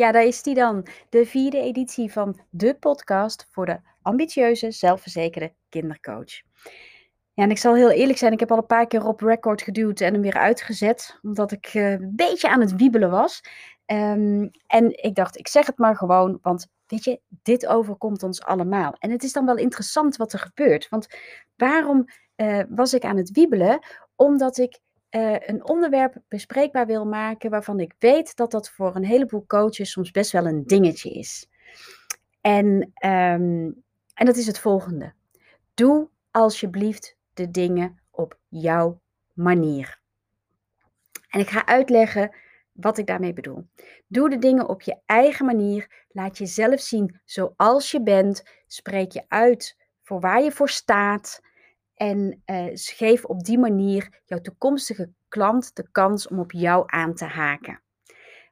Ja, daar is die dan. De vierde editie van de podcast voor de ambitieuze, zelfverzekerde kindercoach. Ja, en ik zal heel eerlijk zijn, ik heb al een paar keer op record geduwd en hem weer uitgezet, omdat ik eh, een beetje aan het wiebelen was. Ehm, en ik dacht, ik zeg het maar gewoon, want weet je, dit overkomt ons allemaal. En het is dan wel interessant wat er gebeurt. Want waarom eh, was ik aan het wiebelen? Omdat ik uh, een onderwerp bespreekbaar wil maken waarvan ik weet dat dat voor een heleboel coaches soms best wel een dingetje is. En, um, en dat is het volgende. Doe alsjeblieft de dingen op jouw manier. En ik ga uitleggen wat ik daarmee bedoel. Doe de dingen op je eigen manier. Laat jezelf zien zoals je bent. Spreek je uit voor waar je voor staat. En geef op die manier jouw toekomstige klant de kans om op jou aan te haken.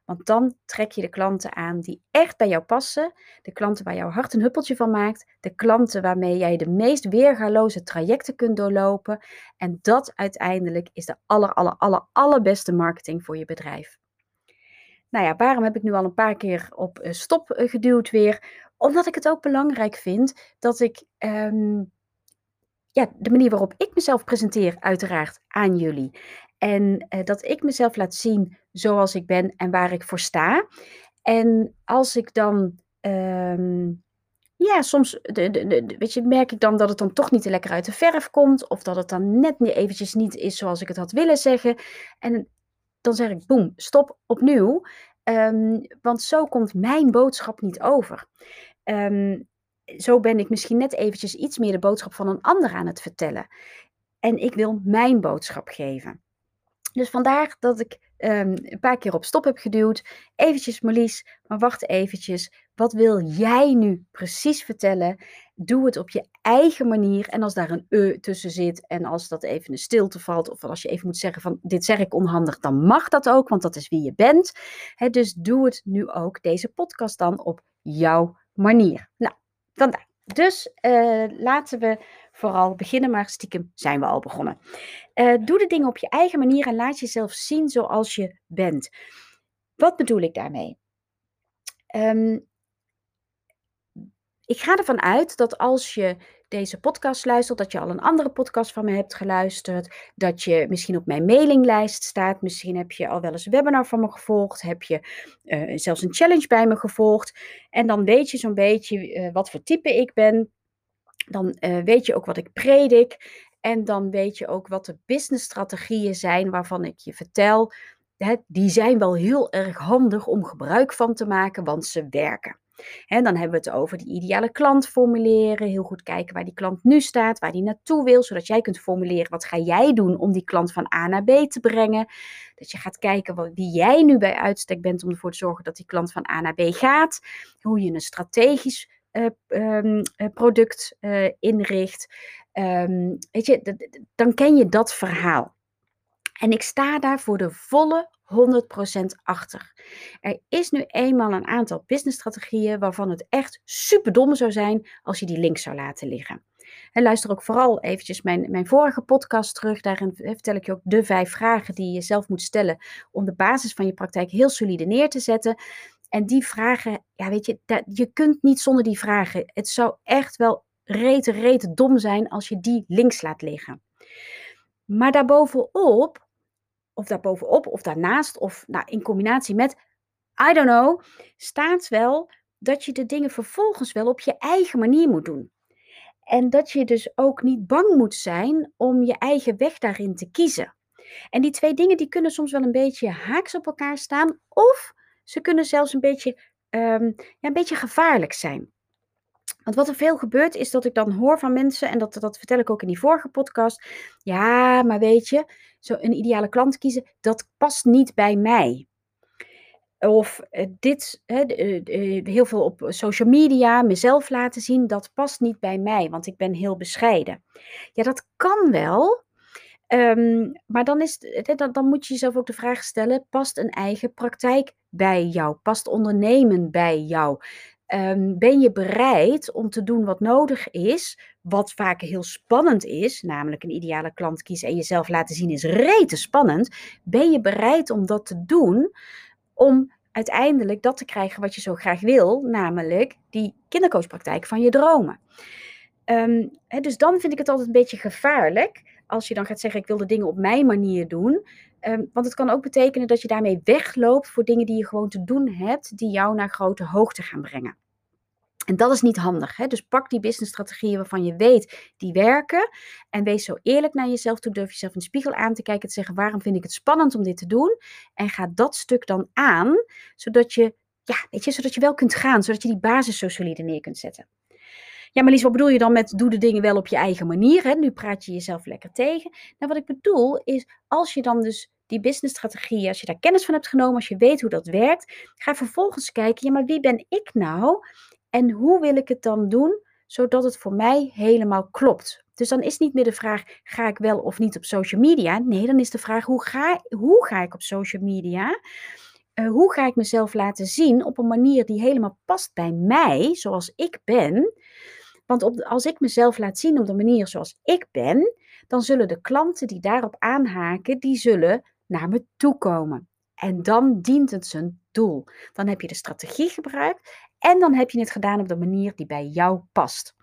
Want dan trek je de klanten aan die echt bij jou passen. De klanten waar jouw hart een huppeltje van maakt. De klanten waarmee jij de meest weergaloze trajecten kunt doorlopen. En dat uiteindelijk is de aller, aller, aller, allerbeste marketing voor je bedrijf. Nou ja, waarom heb ik nu al een paar keer op eh, stop eh, geduwd weer? Omdat ik het ook belangrijk vind dat ik um, ja, de manier waarop ik mezelf presenteer, uiteraard aan jullie. En uh, dat ik mezelf laat zien zoals ik ben en waar ik voor sta. En als ik dan, um, ja, soms, de, de, de, weet je, merk ik dan dat het dan toch niet lekker uit de verf komt. Of dat het dan net niet eventjes niet is zoals ik het had willen zeggen. En dan zeg ik, boem, stop opnieuw. Um, want zo komt mijn boodschap niet over. Um, zo ben ik misschien net eventjes iets meer de boodschap van een ander aan het vertellen. En ik wil mijn boodschap geven. Dus vandaar dat ik um, een paar keer op stop heb geduwd. Eventjes Marlies, maar wacht eventjes. Wat wil jij nu precies vertellen? Doe het op je eigen manier. En als daar een e tussen zit en als dat even een stilte valt... of als je even moet zeggen van dit zeg ik onhandig, dan mag dat ook. Want dat is wie je bent. Dus doe het nu ook, deze podcast dan, op jouw manier. Nou, Dus uh, laten we vooral beginnen, maar stiekem zijn we al begonnen. Uh, doe de dingen op je eigen manier en laat jezelf zien zoals je bent. Wat bedoel ik daarmee? Um, ik ga ervan uit dat als je deze podcast luistert, dat je al een andere podcast van me hebt geluisterd, dat je misschien op mijn mailinglijst staat, misschien heb je al wel eens een webinar van me gevolgd, heb je uh, zelfs een challenge bij me gevolgd en dan weet je zo'n beetje uh, wat voor type ik ben, dan uh, weet je ook wat ik predik en dan weet je ook wat de businessstrategieën zijn waarvan ik je vertel. Die zijn wel heel erg handig om gebruik van te maken, want ze werken. En dan hebben we het over die ideale klant formuleren. Heel goed kijken waar die klant nu staat, waar die naartoe wil, zodat jij kunt formuleren wat ga jij doen om die klant van A naar B te brengen. Dat je gaat kijken wie jij nu bij uitstek bent om ervoor te zorgen dat die klant van A naar B gaat. Hoe je een strategisch uh, um, product uh, inricht. Um, weet je, dan ken je dat verhaal. En ik sta daar voor de volle 100% achter. Er is nu eenmaal een aantal businessstrategieën waarvan het echt super dom zou zijn als je die link zou laten liggen. En luister ook vooral eventjes mijn, mijn vorige podcast terug. Daarin vertel ik je ook de vijf vragen die je zelf moet stellen om de basis van je praktijk heel solide neer te zetten. En die vragen, ja weet je, dat, je kunt niet zonder die vragen. Het zou echt wel rete, rete dom zijn als je die links laat liggen. Maar daarbovenop of daarbovenop, of daarnaast, of nou, in combinatie met, I don't know, staat wel dat je de dingen vervolgens wel op je eigen manier moet doen. En dat je dus ook niet bang moet zijn om je eigen weg daarin te kiezen. En die twee dingen die kunnen soms wel een beetje haaks op elkaar staan, of ze kunnen zelfs een beetje, um, ja, een beetje gevaarlijk zijn. Want wat er veel gebeurt is dat ik dan hoor van mensen, en dat, dat vertel ik ook in die vorige podcast. Ja, maar weet je, zo een ideale klant kiezen, dat past niet bij mij. Of uh, dit, uh, uh, heel veel op social media, mezelf laten zien, dat past niet bij mij, want ik ben heel bescheiden. Ja, dat kan wel. Um, maar dan, is, dan moet je jezelf ook de vraag stellen: past een eigen praktijk bij jou? Past ondernemen bij jou? Um, ben je bereid om te doen wat nodig is, wat vaak heel spannend is, namelijk een ideale klant kiezen en jezelf laten zien is rete spannend. Ben je bereid om dat te doen om uiteindelijk dat te krijgen wat je zo graag wil, namelijk die kindercoachpraktijk van je dromen. Ehm, dus dan vind ik het altijd een beetje gevaarlijk als je dan gaat zeggen: ik wil de dingen op mijn manier doen. Ehm, want het kan ook betekenen dat je daarmee wegloopt voor dingen die je gewoon te doen hebt, die jou naar grote hoogte gaan brengen. En dat is niet handig. Hè? Dus pak die businessstrategieën waarvan je weet die werken. En wees zo eerlijk naar jezelf toe. Durf jezelf in de spiegel aan te kijken. Te zeggen waarom vind ik het spannend om dit te doen. En ga dat stuk dan aan. Zodat je, ja, weet je, zodat je wel kunt gaan. Zodat je die basis zo solide neer kunt zetten. Ja, maar Lies, wat bedoel je dan met doe de dingen wel op je eigen manier? Hè? Nu praat je jezelf lekker tegen. Nou, wat ik bedoel is, als je dan dus die businessstrategie, als je daar kennis van hebt genomen, als je weet hoe dat werkt, ga vervolgens kijken, ja, maar wie ben ik nou? En hoe wil ik het dan doen, zodat het voor mij helemaal klopt? Dus dan is niet meer de vraag, ga ik wel of niet op social media? Nee, dan is de vraag, hoe ga, hoe ga ik op social media? Uh, hoe ga ik mezelf laten zien op een manier die helemaal past bij mij, zoals ik ben? Want op, als ik mezelf laat zien op de manier zoals ik ben, dan zullen de klanten die daarop aanhaken, die zullen naar me toe komen. En dan dient het zijn doel. Dan heb je de strategie gebruikt en dan heb je het gedaan op de manier die bij jou past.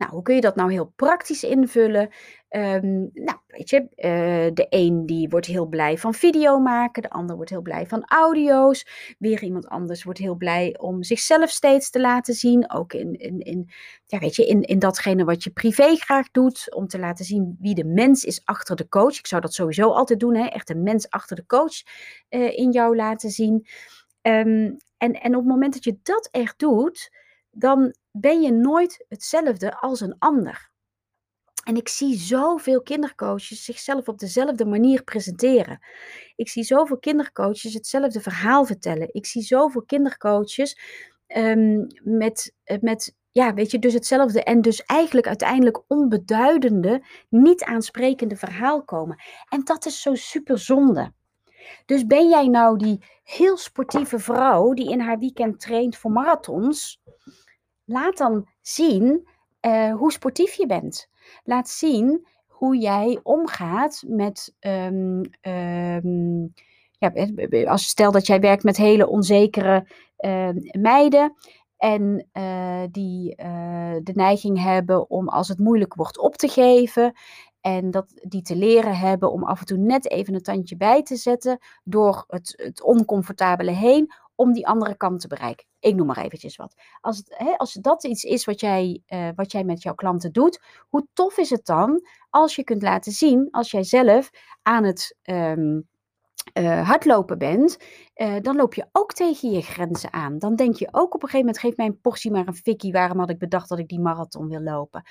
Nou, hoe kun je dat nou heel praktisch invullen? Um, nou, weet je, uh, de een die wordt heel blij van video maken, de ander wordt heel blij van audio's. Weer iemand anders wordt heel blij om zichzelf steeds te laten zien. Ook in, in, in, ja, weet je, in, in datgene wat je privé graag doet. Om te laten zien wie de mens is achter de coach. Ik zou dat sowieso altijd doen, hè? echt een mens achter de coach uh, in jou laten zien. Um, en, en op het moment dat je dat echt doet, dan ben je nooit hetzelfde als een ander. En ik zie zoveel kindercoaches zichzelf op dezelfde manier presenteren. Ik zie zoveel kindercoaches hetzelfde verhaal vertellen. Ik zie zoveel kindercoaches um, met, met, ja, weet je, dus hetzelfde en dus eigenlijk uiteindelijk onbeduidende, niet aansprekende verhaal komen. En dat is zo super zonde. Dus ben jij nou die heel sportieve vrouw die in haar weekend traint voor marathons? Laat dan zien uh, hoe sportief je bent. Laat zien hoe jij omgaat met. Um, um, ja, als stel dat jij werkt met hele onzekere uh, meiden. En uh, die de neiging hebben om als het moeilijk wordt op te geven. En dat die te leren hebben om af en toe net even een tandje bij te zetten door het, het oncomfortabele heen om die andere kant te bereiken. Ik noem maar eventjes wat. Als, hè, als dat iets is wat jij, uh, wat jij met jouw klanten doet, hoe tof is het dan als je kunt laten zien, als jij zelf aan het um, uh, hardlopen bent, uh, dan loop je ook tegen je grenzen aan. Dan denk je ook op een gegeven moment, geef mij een portie maar een fikkie, waarom had ik bedacht dat ik die marathon wil lopen?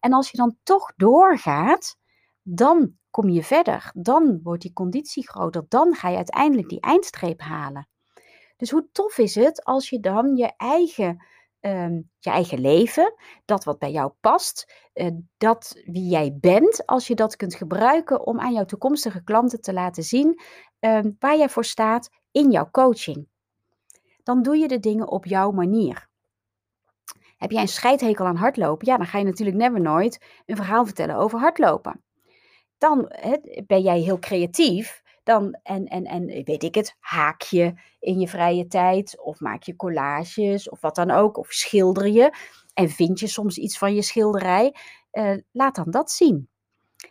En als je dan toch doorgaat, dan kom je verder. Dan wordt die conditie groter. Dan ga je uiteindelijk die eindstreep halen. Dus hoe tof is het als je dan je eigen, um, je eigen leven, dat wat bij jou past, uh, dat wie jij bent, als je dat kunt gebruiken om aan jouw toekomstige klanten te laten zien um, waar jij voor staat in jouw coaching. Dan doe je de dingen op jouw manier. Heb jij een scheidhekel aan hardlopen? Ja, dan ga je natuurlijk never nooit een verhaal vertellen over hardlopen. Dan ben jij heel creatief dan, en, en, en weet ik het, haak je in je vrije tijd of maak je collages of wat dan ook, of schilder je en vind je soms iets van je schilderij, uh, laat dan dat zien.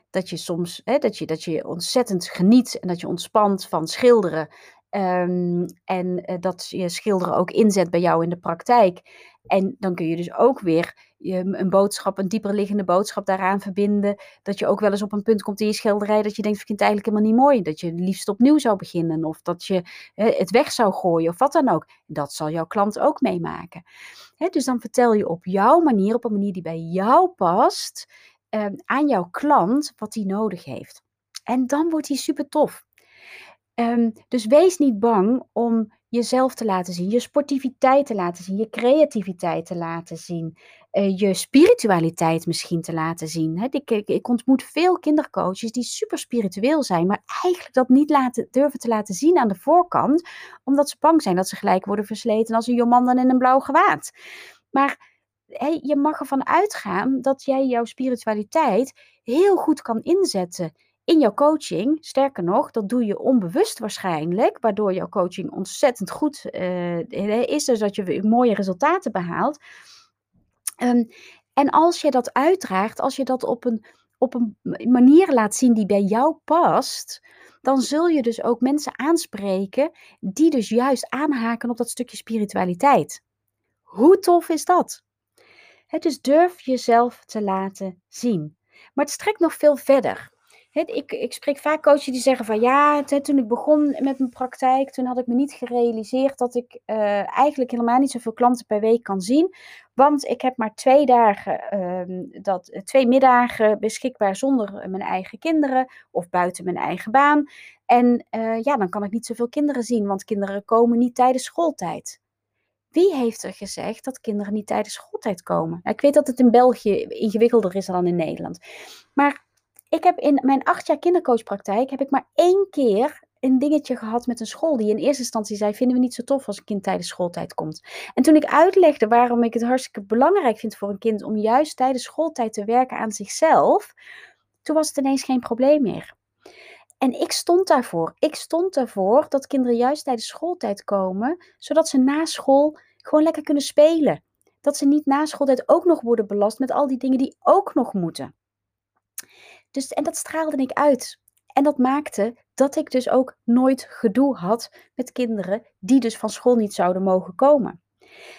Dat je soms, hè, dat, je, dat je ontzettend geniet en dat je ontspant van schilderen um, en uh, dat je schilderen ook inzet bij jou in de praktijk. En dan kun je dus ook weer een boodschap, een dieper liggende boodschap daaraan verbinden. Dat je ook wel eens op een punt komt in je schilderij dat je denkt, ik vind het eigenlijk helemaal niet mooi. Dat je liefst opnieuw zou beginnen of dat je het weg zou gooien of wat dan ook. Dat zal jouw klant ook meemaken. dus dan vertel je op jouw manier, op een manier die bij jou past, ehm, aan jouw klant wat hij nodig heeft. En dan wordt hij super tof. Um, dus wees niet bang om jezelf te laten zien, je sportiviteit te laten zien, je creativiteit te laten zien, uh, je spiritualiteit misschien te laten zien. Ik, ik, ontmoet veel kindercoaches die super spiritueel zijn, maar eigenlijk dat niet laten, durven te laten zien aan de voorkant, omdat ze bang zijn dat ze gelijk worden versleten als een jomanda in een blauw gewaad. Maar hey, je mag ervan uitgaan dat jij jouw spiritualiteit heel goed kan inzetten in jouw coaching. Sterker nog, dat doe je onbewust waarschijnlijk, waardoor jouw coaching ontzettend goed uh, is, dus dat je mooie resultaten behaalt. Um, en als je dat uitdraagt, als je dat op een, op een manier laat zien die bij jou past, dan zul je dus ook mensen aanspreken die dus juist aanhaken op dat stukje spiritualiteit. Hoe tof is dat? Het dus durf jezelf te laten zien. Maar het strekt nog veel verder ik, ik spreek vaak coaches die zeggen van ja, toen ik begon met mijn praktijk, toen had ik me niet gerealiseerd dat ik uh, eigenlijk helemaal niet zoveel klanten per week kan zien. Want ik heb maar twee dagen, uh, dat, twee middagen beschikbaar zonder mijn eigen kinderen of buiten mijn eigen baan. En ja, dan kan ik niet zoveel kinderen zien, want kinderen komen niet tijdens schooltijd. Wie heeft er gezegd dat kinderen niet tijdens schooltijd komen? Ik weet dat het in België ingewikkelder is dan in Nederland. Maar ik heb in mijn acht jaar kindercoachpraktijk heb ik maar één keer een dingetje gehad met een school die in eerste instantie zei: vinden we niet zo tof als een kind tijdens schooltijd komt. En toen ik uitlegde waarom ik het hartstikke belangrijk vind voor een kind om juist tijdens schooltijd te werken aan zichzelf, toen was het ineens geen probleem meer. En ik stond daarvoor. Ik stond daarvoor dat kinderen juist tijdens schooltijd komen, zodat ze na school gewoon lekker kunnen spelen. Dat ze niet na schooltijd ook nog worden belast met al die dingen die ook nog moeten. Dus, en dat straalde ik uit. En dat maakte dat ik dus ook nooit gedoe had met kinderen die dus van school niet zouden mogen komen.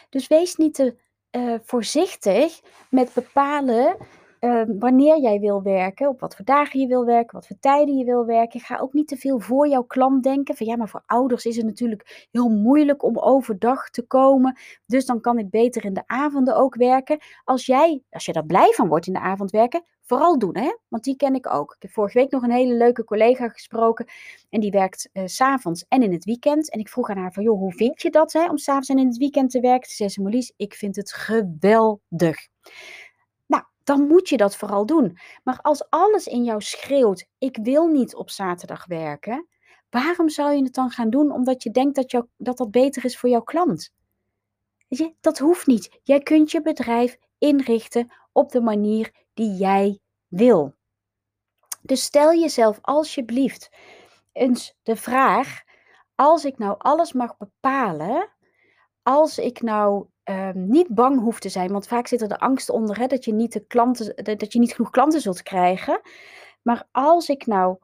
Dus wees niet te uh, voorzichtig met bepalen Ehm, wanneer jij wil werken, op wat voor dagen je wil werken, wat voor tijden je wil werken. Ga ook niet te veel voor jouw klant denken. Van ja, maar voor ouders is het natuurlijk heel moeilijk om overdag te komen. Dus dan kan ik beter in de avonden ook werken. Als jij, als je daar blij van wordt in de avond werken, vooral doen, hè? Want die ken ik ook. Ik heb vorige week nog een hele leuke collega gesproken. En die werkt uh, s'avonds en in het weekend. En ik vroeg aan haar van, joh, hoe vind je dat, hè? Om s'avonds en in het weekend te werken? Ze zei ze, Molies, ik vind het geweldig dan moet je dat vooral doen. Maar als alles in jou schreeuwt: ik wil niet op zaterdag werken, waarom zou je het dan gaan doen omdat je denkt dat dat, dat beter is voor jouw klant? Weet je, dat hoeft niet. Jij kunt je bedrijf inrichten op de manier die jij wil. Dus stel jezelf alsjeblieft eens de vraag: als ik nou alles mag bepalen, als ik nou Ehm, niet bang hoeft te zijn. Want vaak zit er de angst onder hè, dat, je niet de klanten, dat je niet genoeg klanten zult krijgen. Maar als ik nou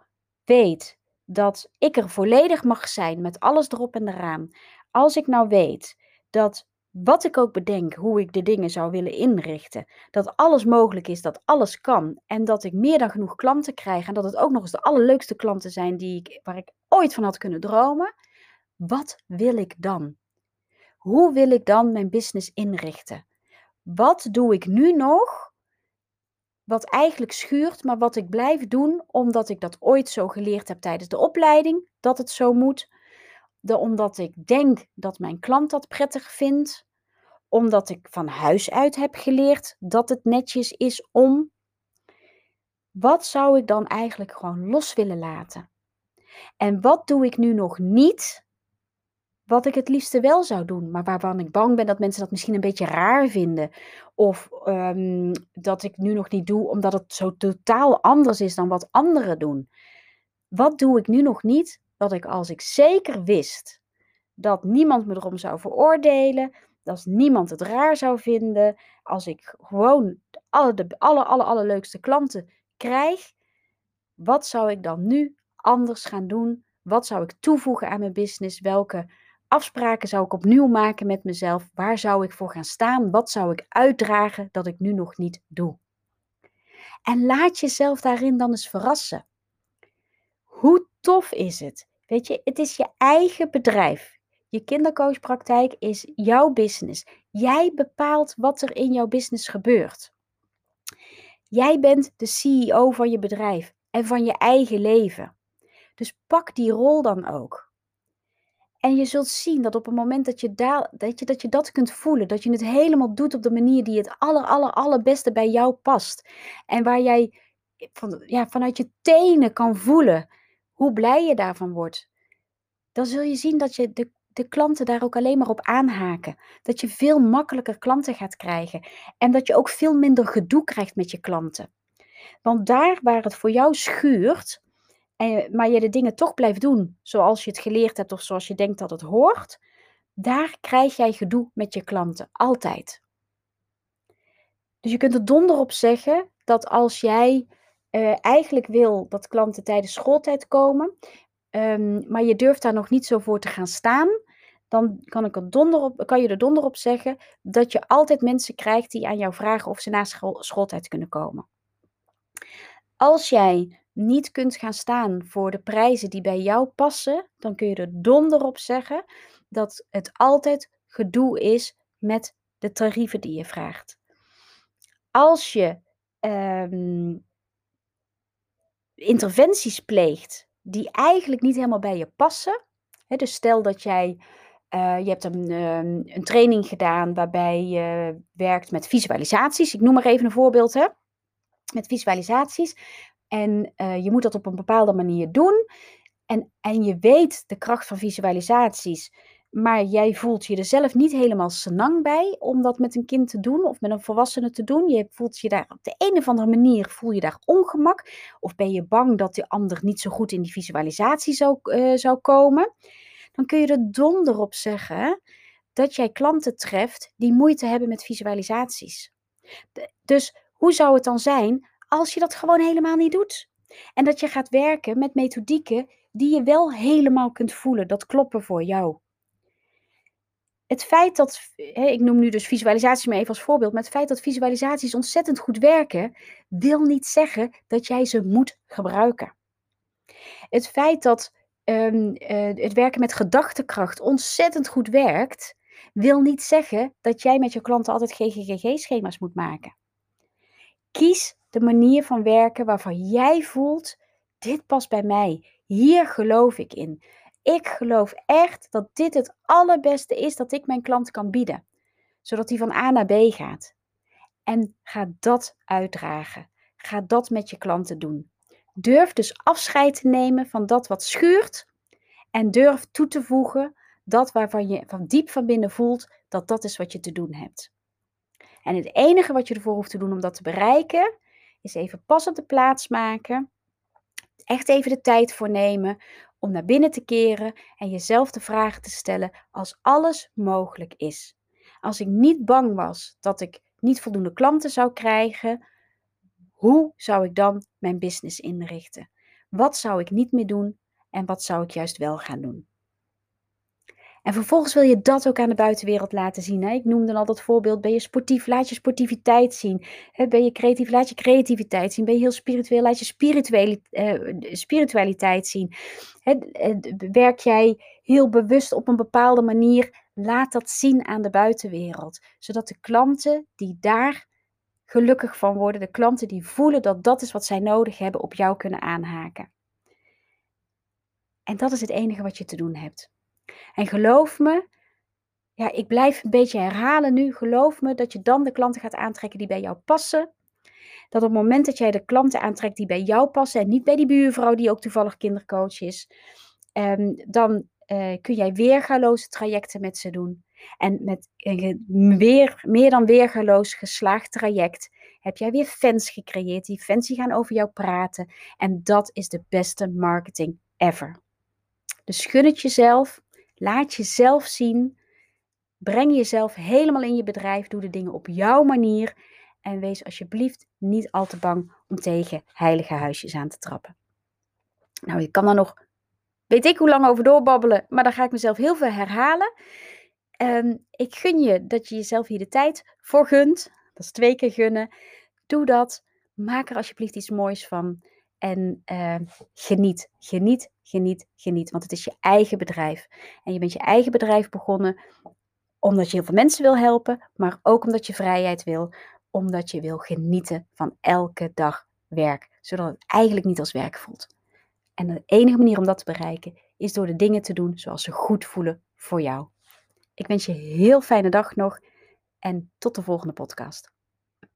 weet dat ik er volledig mag zijn met alles erop en eraan. Als ik nou weet dat wat ik ook bedenk, hoe ik de dingen zou willen inrichten, dat alles mogelijk is, dat alles kan en dat ik meer dan genoeg klanten krijg en dat het ook nog eens de allerleukste klanten zijn die ik, waar ik ooit van had kunnen dromen, wat wil ik dan? Hoe wil ik dan mijn business inrichten? Wat doe ik nu nog wat eigenlijk schuurt, maar wat ik blijf doen omdat ik dat ooit zo geleerd heb tijdens de opleiding, dat het zo moet. De, omdat ik denk dat mijn klant dat prettig vindt. Omdat ik van huis uit heb geleerd dat het netjes is om. Wat zou ik dan eigenlijk gewoon los willen laten? En wat doe ik nu nog niet wat ik het liefste wel zou doen, maar waarvan ik bang ben dat mensen dat misschien een beetje raar vinden. Of um, dat ik nu nog niet doe omdat het zo totaal anders is dan wat anderen doen. Wat doe ik nu nog niet? Wat ik als ik zeker wist dat niemand me erom zou veroordelen, dat niemand het raar zou vinden, als ik gewoon alle, de alle, alle, allerleukste klanten krijg, wat zou ik dan nu anders gaan doen? Wat zou ik toevoegen aan mijn business? Welke afspraken zou ik opnieuw maken met mezelf? Waar zou ik voor gaan staan? Wat zou ik uitdragen dat ik nu nog niet doe? En laat jezelf daarin dan eens verrassen. Hoe tof is het? Weet je, het is je eigen bedrijf. Je kindercoachpraktijk is jouw business. Jij bepaalt wat er in jouw business gebeurt. Jij bent de CEO van je bedrijf en van je eigen leven. Dus pak die rol dan ook. En je zult zien dat op het moment dat je, dat, je, dat je dat kunt voelen, dat je het helemaal doet op de manier die het aller, aller, allerbeste bij jou past. En waar jij van, ja, vanuit je tenen kan voelen hoe blij je daarvan wordt. Dan zul je zien dat je de, de klanten daar ook alleen maar op aanhaken. Dat je veel makkelijker klanten gaat krijgen. En dat je ook veel minder gedoe krijgt met je klanten. Want daar waar het voor jou schuurt, en, maar je de dingen toch blijft doen zoals je het geleerd hebt of zoals je denkt dat het hoort, daar krijg jij gedoe met je klanten. Altijd. Dus je kunt er donder op zeggen dat als jij uh, eigenlijk wil dat klanten tijdens schooltijd komen, um, maar je durft daar nog niet zo voor te gaan staan, dan kan, ik er donder op, kan je er donder op zeggen dat je altijd mensen krijgt die aan jou vragen of ze na school, schooltijd kunnen komen. Als jij niet kunt gaan staan voor de prijzen die bij jou passen, dan kun je er donder op zeggen dat het altijd gedoe is met de tarieven die je vraagt. Als je um, interventies pleegt die eigenlijk niet helemaal bij je passen. Hè, dus stel dat jij uh, je hebt een, um, een training gedaan waarbij je werkt met visualisaties. Ik noem maar even een voorbeeld. Hè? Met visualisaties. En uh, je moet dat op een bepaalde manier doen. En, en je weet de kracht van visualisaties. Maar jij voelt je er zelf niet helemaal senang bij om dat met een kind te doen of met een volwassene te doen. Je voelt je daar op de een of andere manier voel je daar ongemak. Of ben je bang dat de ander niet zo goed in die visualisatie zou, uh, zou komen. Dan kun je er donder op zeggen dat jij klanten treft die moeite hebben met visualisaties. dus hoe zou het dan zijn als je dat gewoon helemaal niet doet? En dat je gaat werken met methodieken die je wel helemaal kunt voelen, dat kloppen voor jou het feit dat, ik noem nu dus visualisaties maar even als voorbeeld, maar het feit dat visualisaties ontzettend goed werken, wil niet zeggen dat jij ze moet gebruiken. Het feit dat um, uh, het werken met gedachtekracht ontzettend goed werkt, wil niet zeggen dat jij met je klanten altijd GGGG-schema's moet maken. Kies de manier van werken waarvan jij voelt, dit past bij mij, hier geloof ik in. Ik geloof echt dat dit het allerbeste is dat ik mijn klant kan bieden, zodat hij van A naar B gaat. En ga dat uitdragen. Ga dat met je klanten doen. Durf dus afscheid te nemen van dat wat schuurt en durf toe te voegen dat waarvan je van diep van binnen voelt dat dat is wat je te doen hebt. En het enige wat je ervoor hoeft te doen om dat te bereiken, is even pas op de plaats maken. Echt even de tijd voor nemen om naar binnen te keren en jezelf de vraag te stellen als alles mogelijk is. Als ik niet bang was dat ik niet voldoende klanten zou krijgen, hoe zou ik dan mijn business inrichten? Wat zou ik niet meer doen en wat zou ik juist wel gaan doen? En vervolgens wil je dat ook aan de buitenwereld laten zien. Hè? Ik noemde al dat voorbeeld. Ben je sportief, laat je sportiviteit zien. Ben je creatief, laat je creativiteit zien. Ben je heel spiritueel, laat je uh, spiritualiteit zien. Hè? Werk jij heel bewust op een bepaalde manier, laat dat zien aan de buitenwereld. Zodat de klanten die daar gelukkig van worden, de klanten die voelen dat dat is wat zij nodig hebben, op jou kunnen aanhaken. En dat is het enige wat je te doen hebt. En geloof me, ja, ik blijf een beetje herhalen nu. Geloof me dat je dan de klanten gaat aantrekken die bij jou passen. Dat op het moment dat jij de klanten aantrekt die bij jou passen en niet bij die buurvrouw die ook toevallig kindercoach is, um, dan uh, kun jij weergaloze trajecten met ze doen. En met een weer, meer dan weergaloos geslaagd traject heb jij weer fans gecreëerd. Die fans die gaan over jou praten. En dat is de beste marketing ever. Dus gun het jezelf. Laat jezelf zien. Breng jezelf helemaal in je bedrijf. Doe de dingen op jouw manier. En wees alsjeblieft niet al te bang om tegen heilige huisjes aan te trappen. Nou, je kan daar nog, weet ik hoe lang over doorbabbelen, maar dan ga ik mezelf heel veel herhalen. Um, ik gun je dat je jezelf hier de tijd voor gunt. Dat is twee keer gunnen. Doe dat. Maak er alsjeblieft iets moois van. En uh, geniet, geniet, geniet, geniet. Want het is je eigen bedrijf. En je bent je eigen bedrijf begonnen omdat je heel veel mensen wil helpen, maar ook omdat je vrijheid wil. Omdat je wil genieten van elke dag werk. Zodat het eigenlijk niet als werk voelt. En de enige manier om dat te bereiken is door de dingen te doen zoals ze goed voelen voor jou. Ik wens je heel fijne dag nog en tot de volgende podcast.